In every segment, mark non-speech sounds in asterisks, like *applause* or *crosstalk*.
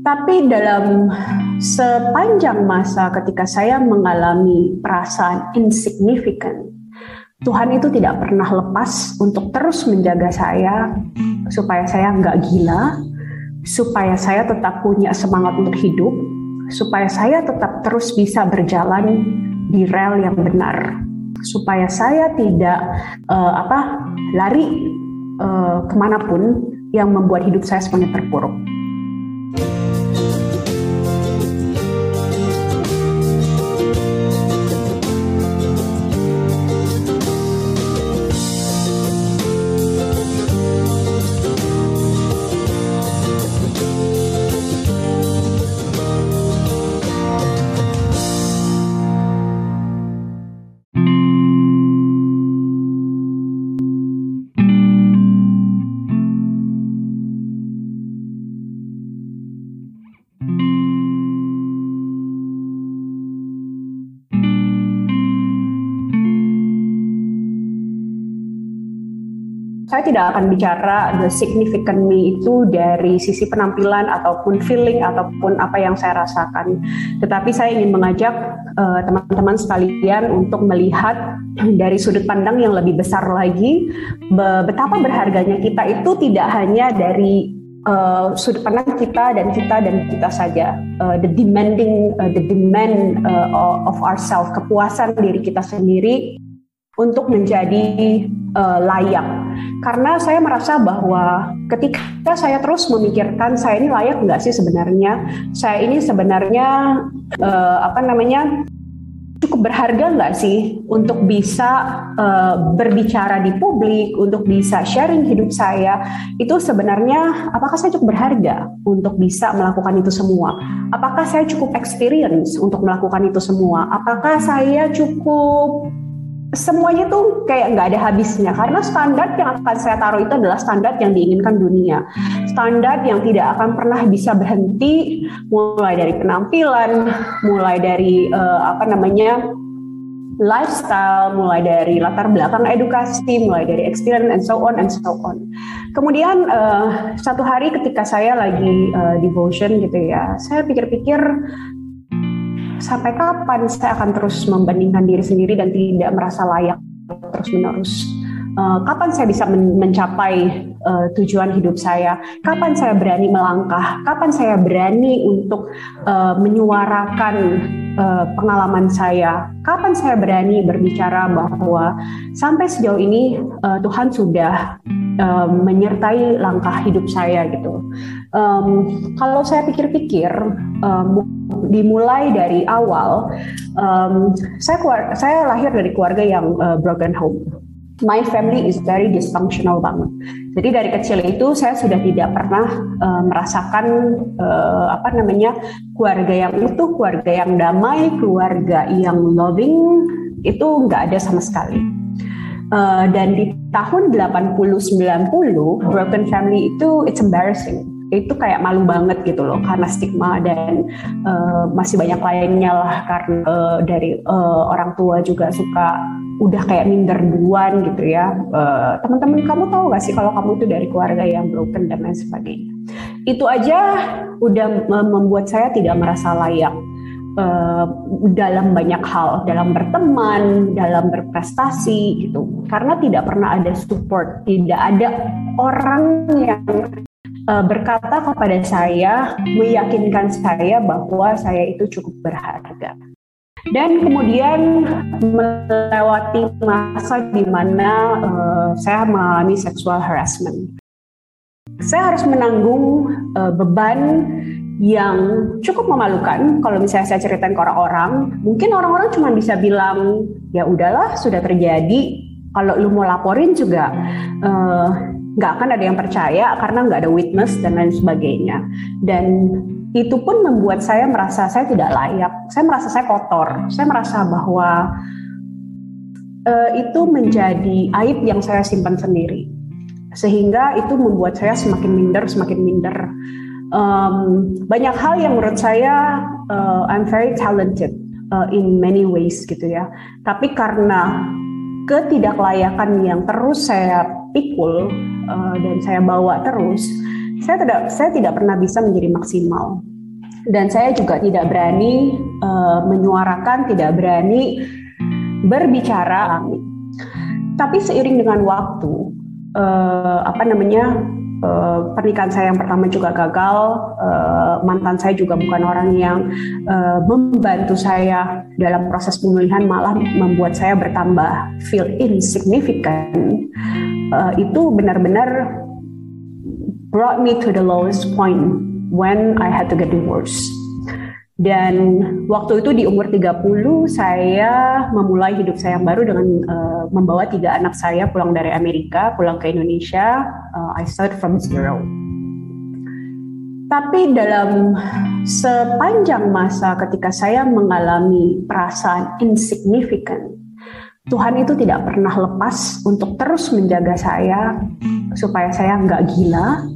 Tapi dalam sepanjang masa ketika saya mengalami perasaan insignificant, Tuhan itu tidak pernah lepas untuk terus menjaga saya supaya saya nggak gila, supaya saya tetap punya semangat untuk hidup, supaya saya tetap terus bisa berjalan di rel yang benar, supaya saya tidak uh, apa lari uh, ke mana pun yang membuat hidup saya semakin terpuruk. Saya tidak akan bicara the significant me itu dari sisi penampilan ataupun feeling ataupun apa yang saya rasakan. Tetapi saya ingin mengajak uh, teman-teman sekalian untuk melihat *clears throat* dari sudut pandang yang lebih besar lagi betapa berharganya kita itu tidak hanya dari uh, sudut pandang kita dan kita dan kita saja uh, the demanding uh, the demand uh, of ourselves kepuasan diri kita sendiri untuk menjadi uh, layak. Karena saya merasa bahwa ketika saya terus memikirkan saya ini layak nggak sih sebenarnya, saya ini sebenarnya uh, apa namanya cukup berharga nggak sih untuk bisa uh, berbicara di publik, untuk bisa sharing hidup saya, itu sebenarnya apakah saya cukup berharga untuk bisa melakukan itu semua? Apakah saya cukup experience untuk melakukan itu semua? Apakah saya cukup semuanya tuh kayak nggak ada habisnya. Karena standar yang akan saya taruh itu adalah standar yang diinginkan dunia. Standar yang tidak akan pernah bisa berhenti mulai dari penampilan mulai dari uh, apa namanya lifestyle mulai dari latar belakang edukasi mulai dari experience and so on and so on. Kemudian uh, satu hari ketika saya lagi uh, devotion gitu ya saya pikir-pikir sampai kapan saya akan terus membandingkan diri sendiri dan tidak merasa layak terus menerus uh, kapan saya bisa men mencapai uh, tujuan hidup saya? Kapan saya berani melangkah? Kapan saya berani untuk uh, menyuarakan uh, pengalaman saya? Kapan saya berani berbicara bahwa sampai sejauh ini uh, Tuhan sudah uh, menyertai langkah hidup saya gitu um, kalau saya pikir-pikir um, dimulai dari awal, um, saya keluar, saya lahir dari keluarga yang uh, broken home. My family is very dysfunctional banget. Jadi dari kecil itu saya sudah tidak pernah uh, merasakan uh, apa namanya keluarga yang utuh, keluarga yang damai, keluarga yang loving itu nggak ada sama sekali. Uh, dan di tahun 80-90 broken family itu it's embarrassing. Itu kayak malu banget gitu loh karena stigma dan uh, masih banyak lainnya lah karena uh, dari uh, orang tua juga suka udah kayak minder duluan gitu ya. Uh, teman-teman kamu tahu gak sih kalau kamu itu dari keluarga yang broken dan lain sebagainya? Itu aja udah membuat saya tidak merasa layak Uh, dalam banyak hal, dalam berteman, dalam berprestasi gitu. Karena tidak pernah ada support, tidak ada orang yang uh, berkata kepada saya, meyakinkan saya bahwa saya itu cukup berharga. Dan kemudian melewati masa di mana uh, saya mengalami sexual harassment. Saya harus menanggung uh, beban yang cukup memalukan kalau misalnya saya ceritain ke orang-orang. Mungkin orang-orang cuma bisa bilang, ya udahlah sudah terjadi. Kalau lu mau laporin juga, uh, nggak akan ada yang percaya karena nggak ada witness dan lain sebagainya. Dan itu pun membuat saya merasa saya tidak layak. Saya merasa saya kotor. Saya merasa bahwa uh, itu menjadi aib yang saya simpan sendiri. Sehingga itu membuat saya semakin minder, semakin minder. Um, banyak hal yang menurut saya uh, I'm very talented uh, in many ways gitu ya. Tapi karena ketidaklayakan yang terus saya pikul uh, dan saya bawa terus, saya tidak saya tidak pernah bisa menjadi maksimal. dan saya juga tidak berani uh, menyuarakan, tidak berani berbicara. Tapi seiring dengan waktu, uh, apa namanya, uh, pernikahan saya yang pertama juga gagal, uh, mantan saya juga bukan orang yang uh, membantu saya dalam proses pemulihan, malah membuat saya bertambah feel insignificant. Uh, itu benar-benar brought me to the lowest point when I had to get divorced. Dan waktu itu di umur 30 saya memulai hidup saya yang baru dengan uh, membawa tiga anak saya pulang dari Amerika, pulang ke Indonesia. Uh, I start from zero. Tapi dalam sepanjang masa ketika saya mengalami perasaan insignificant, Tuhan itu tidak pernah lepas untuk terus menjaga saya supaya saya nggak gila,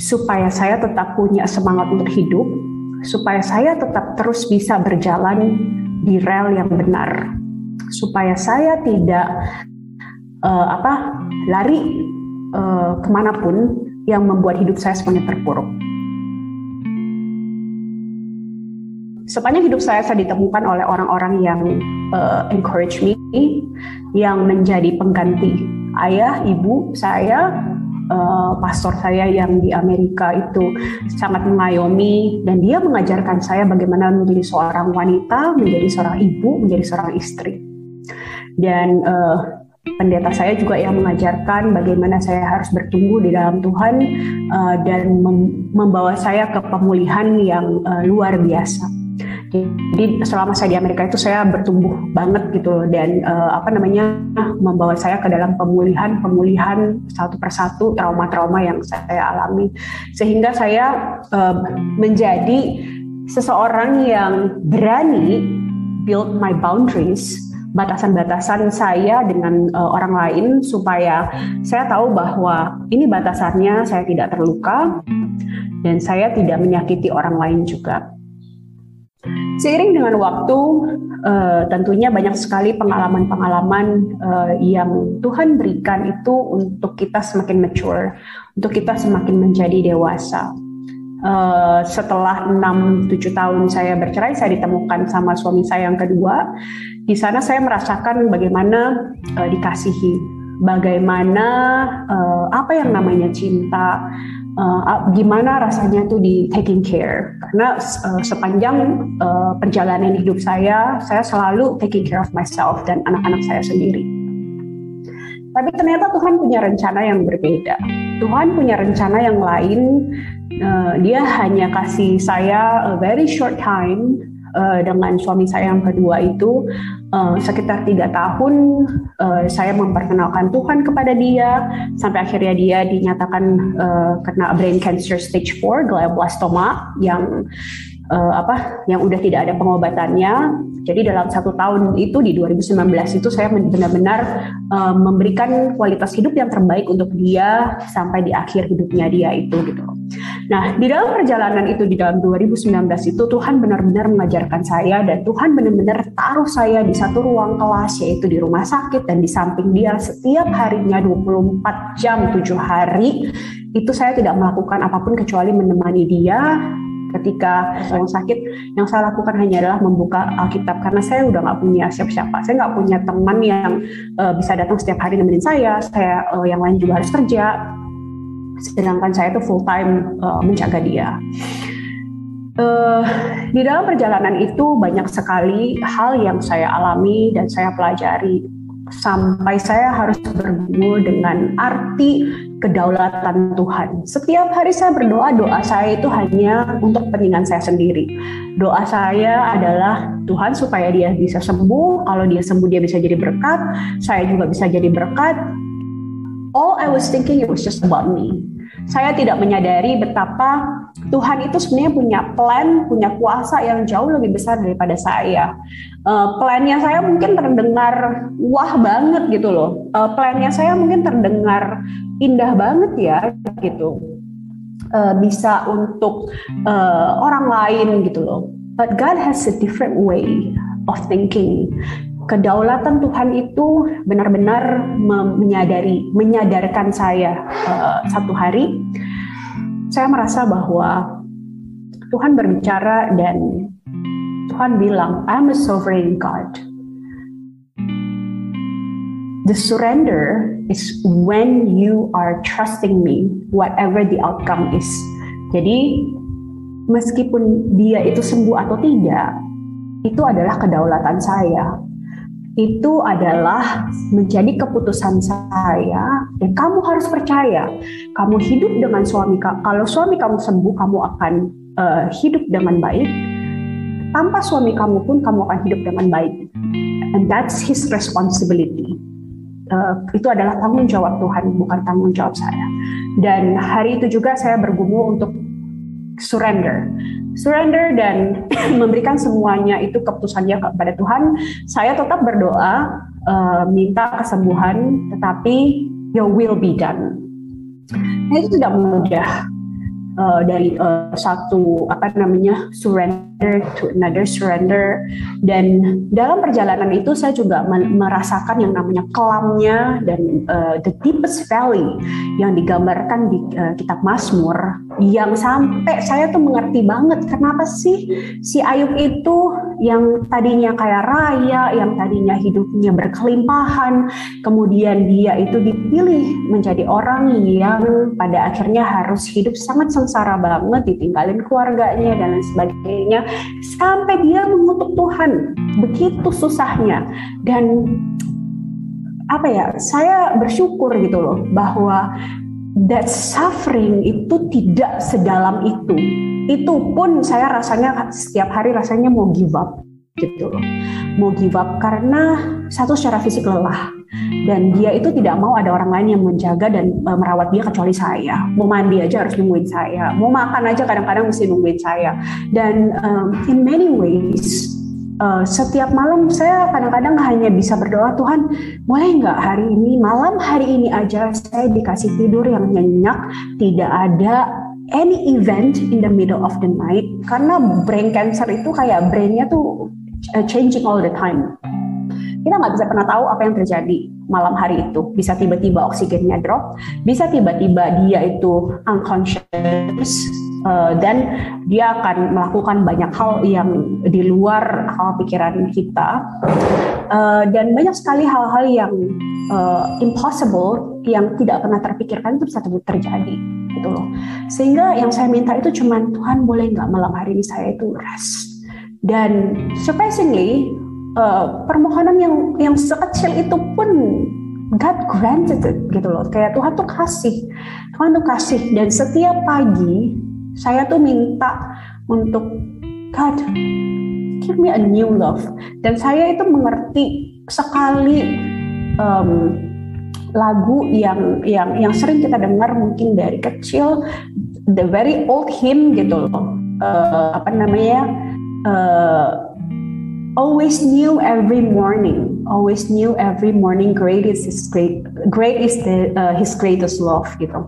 supaya saya tetap punya semangat untuk hidup, supaya saya tetap terus bisa berjalan di rel yang benar, supaya saya tidak uh, apa lari uh, ke mana pun yang membuat hidup saya semakin terpuruk. Sepanjang hidup saya, saya ditemukan oleh orang-orang yang uh, encourage me, yang menjadi pengganti ayah, ibu saya, uh, pastor saya yang di Amerika itu sangat mengayomi dan dia mengajarkan saya bagaimana menjadi seorang wanita, menjadi seorang ibu, menjadi seorang istri. Dan uh, pendeta saya juga yang mengajarkan bagaimana saya harus bertumbuh di dalam Tuhan uh, dan mem membawa saya ke pemulihan yang uh, luar biasa. Jadi selama saya di Amerika itu saya bertumbuh banget gitu dan uh, apa namanya membawa saya ke dalam pemulihan pemulihan satu persatu trauma-trauma yang saya alami sehingga saya uh, menjadi seseorang yang berani build my boundaries batasan-batasan saya dengan uh, orang lain supaya saya tahu bahwa ini batasannya saya tidak terluka dan saya tidak menyakiti orang lain juga. Seiring dengan waktu, uh, tentunya banyak sekali pengalaman-pengalaman uh, yang Tuhan berikan itu untuk kita semakin mature, untuk kita semakin menjadi dewasa. Uh, setelah 6-7 tahun saya bercerai, saya ditemukan sama suami saya yang kedua. Di sana saya merasakan bagaimana uh, dikasihi, bagaimana uh, apa yang namanya cinta, uh, gimana rasanya tuh di taking care? Karena uh, sepanjang uh, perjalanan hidup saya saya selalu taking care of myself dan anak-anak saya sendiri. Tapi ternyata Tuhan punya rencana yang berbeda. Tuhan punya rencana yang lain. Uh, dia hanya kasih saya a very short time uh, dengan suami saya yang kedua itu uh, sekitar tiga tahun uh, saya memperkenalkan Tuhan kepada dia sampai akhirnya dia dinyatakan uh, kena brain cancer stage 4 glioblastoma yang uh, apa yang udah tidak ada pengobatannya. Jadi dalam satu tahun itu di 2019 itu saya benar-benar uh, memberikan kualitas hidup yang terbaik untuk dia sampai di akhir hidupnya dia itu gitu. Nah di dalam perjalanan itu di dalam 2019 itu Tuhan benar-benar mengajarkan saya dan Tuhan benar-benar taruh saya di satu ruang kelas yaitu di rumah sakit dan di samping dia setiap harinya 24 jam 7 hari itu saya tidak melakukan apa pun kecuali menemani dia ketika saya sakit yang saya lakukan hanya adalah membuka Alkitab. Karena saya udah nggak punya siapa-siapa. Saya nggak punya teman yang uh, bisa datang setiap hari nemenin saya. Saya uh, yang lain juga harus kerja. Sedangkan saya itu full time uh, menjaga dia. Uh, di dalam perjalanan itu banyak sekali hal yang saya alami dan saya pelajari. Sampai saya harus bergumul dengan arti kedaulatan Tuhan. Setiap hari saya berdoa, doa saya itu hanya untuk kepentingan saya sendiri. Doa saya adalah Tuhan supaya dia bisa sembuh, kalau dia sembuh dia bisa jadi berkat, saya juga bisa jadi berkat. All I was thinking it was just about me. Saya tidak menyadari betapa Tuhan itu sebenarnya punya plan, punya kuasa yang jauh lebih besar daripada saya. Uh, plannya saya mungkin terdengar wah banget gitu loh. Uh, plannya saya mungkin terdengar indah banget ya gitu uh, bisa untuk uh, orang lain gitu loh but God has a different way of thinking kedaulatan Tuhan itu benar-benar menyadari menyadarkan saya uh, satu hari saya merasa bahwa Tuhan berbicara dan Tuhan bilang, I'm a sovereign God. The surrender is when you are trusting me, whatever the outcome is. Jadi, meskipun dia itu sembuh atau tidak, itu adalah kedaulatan saya. Itu adalah menjadi keputusan saya, dan kamu harus percaya. Kamu hidup dengan suami, kalau suami kamu sembuh, kamu akan uh, hidup dengan baik. Tanpa suami kamu pun, kamu akan hidup dengan baik. And that's his responsibility uh, itu adalah tanggung jawab Tuhan, bukan tanggung jawab saya. Dan hari itu juga saya bergumul untuk surrender, surrender dan *clears throat* memberikan semuanya itu keputusannya kepada Tuhan. Saya tetap berdoa, uh, minta kesembuhan, tetapi Your will be done. Nah, itu tidak mudah uh, dari uh, satu apa namanya surrender to another surrender. Dan dalam perjalanan itu saya juga merasakan yang namanya kelamnya dan uh, the deepest valley yang digambarkan di uh, kitab Mazmur yang sampai saya tuh mengerti banget kenapa sih si Ayub itu yang tadinya kayak raya, yang tadinya hidupnya berkelimpahan, kemudian dia itu dipilih menjadi orang yang pada akhirnya harus hidup sangat sengsara banget, ditinggalin keluarganya dan lain sebagainya, sampai dia mengutuk Tuhan. Begitu susahnya dan apa ya? Saya bersyukur gitu loh bahwa that suffering itu tidak sedalam itu itu pun saya rasanya setiap hari rasanya mau give up gitu loh. Mau give up karena satu secara fisik lelah dan dia itu tidak mau ada orang lain yang menjaga dan uh, merawat dia kecuali saya. Mau mandi aja harus nungguin saya. Mau makan aja kadang-kadang mesti nungguin saya. Dan um, in many ways uh, setiap malam saya kadang-kadang hanya bisa berdoa Tuhan boleh nggak hari ini malam hari ini aja saya dikasih tidur yang nyenyak tidak ada any event in the middle of the night karena brain cancer itu kayak brainnya tuh uh, changing all the time kita nggak bisa pernah tahu apa yang terjadi malam hari itu bisa tiba-tiba oksigennya drop bisa tiba-tiba dia itu unconscious uh, dan dia akan melakukan banyak hal yang di luar hal pikiran kita uh, dan banyak sekali hal-hal yang uh, impossible yang tidak pernah terpikirkan itu bisa terjadi gitu loh. Sehingga yang saya minta itu cuman Tuhan boleh nggak malam hari ini saya itu rest. Dan surprisingly uh, permohonan yang yang sekecil itu pun God granted it gitu loh. Kayak Tuhan tuh kasih, Tuhan tuh kasih. Dan setiap pagi saya tuh minta untuk God give me a new love. Dan saya itu mengerti sekali um, lagu yang yang yang sering kita dengar mungkin dari kecil the very old hymn gitu loh uh, apa namanya uh, always new every morning. Always new every morning. Great is his great great is the uh, his greatest love gitu.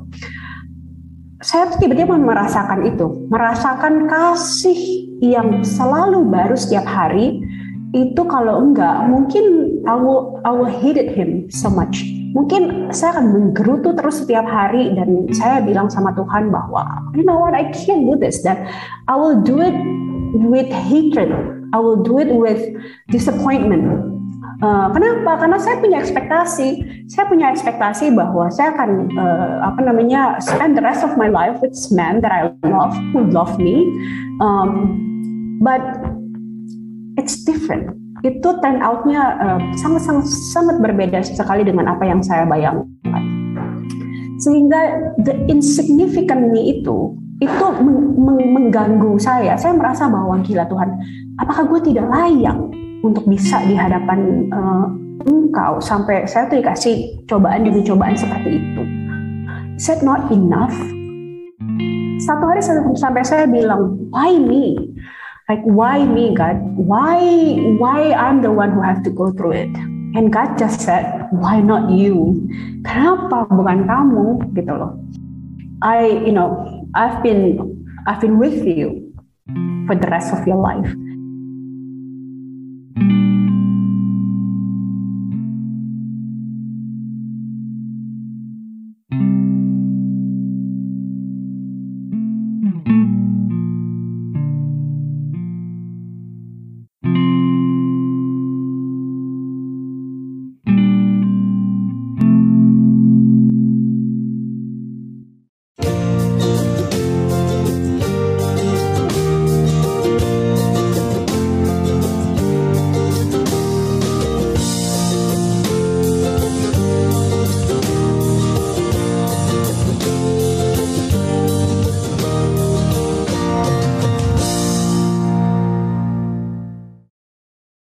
Saya tiba-tiba merasakan itu. Merasakan kasih yang selalu baru setiap hari itu kalau enggak mungkin I will I will hate him so much. Mungkin saya akan menggerutu terus setiap hari dan saya bilang sama Tuhan bahwa you know what? I can't do this. Dan I will do it with hatred I will do it with disappointment Uh, kenapa? Karena saya punya ekspektasi. Saya punya ekspektasi bahwa saya akan uh, apa namanya spend the rest of my life with man that I love, who love me. Um, but it's different itu turn outnya uh, sangat sangat sangat berbeda sekali dengan apa yang saya bayangkan sehingga the insignificant me itu itu meng meng mengganggu saya saya merasa bahwa gila Tuhan apakah gue tidak layak untuk bisa di hadapan uh, engkau? Sampai saya tuh dikasih cobaan demi cobaan seperti itu. Said not enough? Satu hari sampai saya bilang why me? Like why me God? Why why I'm the one who have to go through it? And God just said why not you? Kenapa bukan kamu? Gitu loh. I you know I've been I've been with you for the rest of your life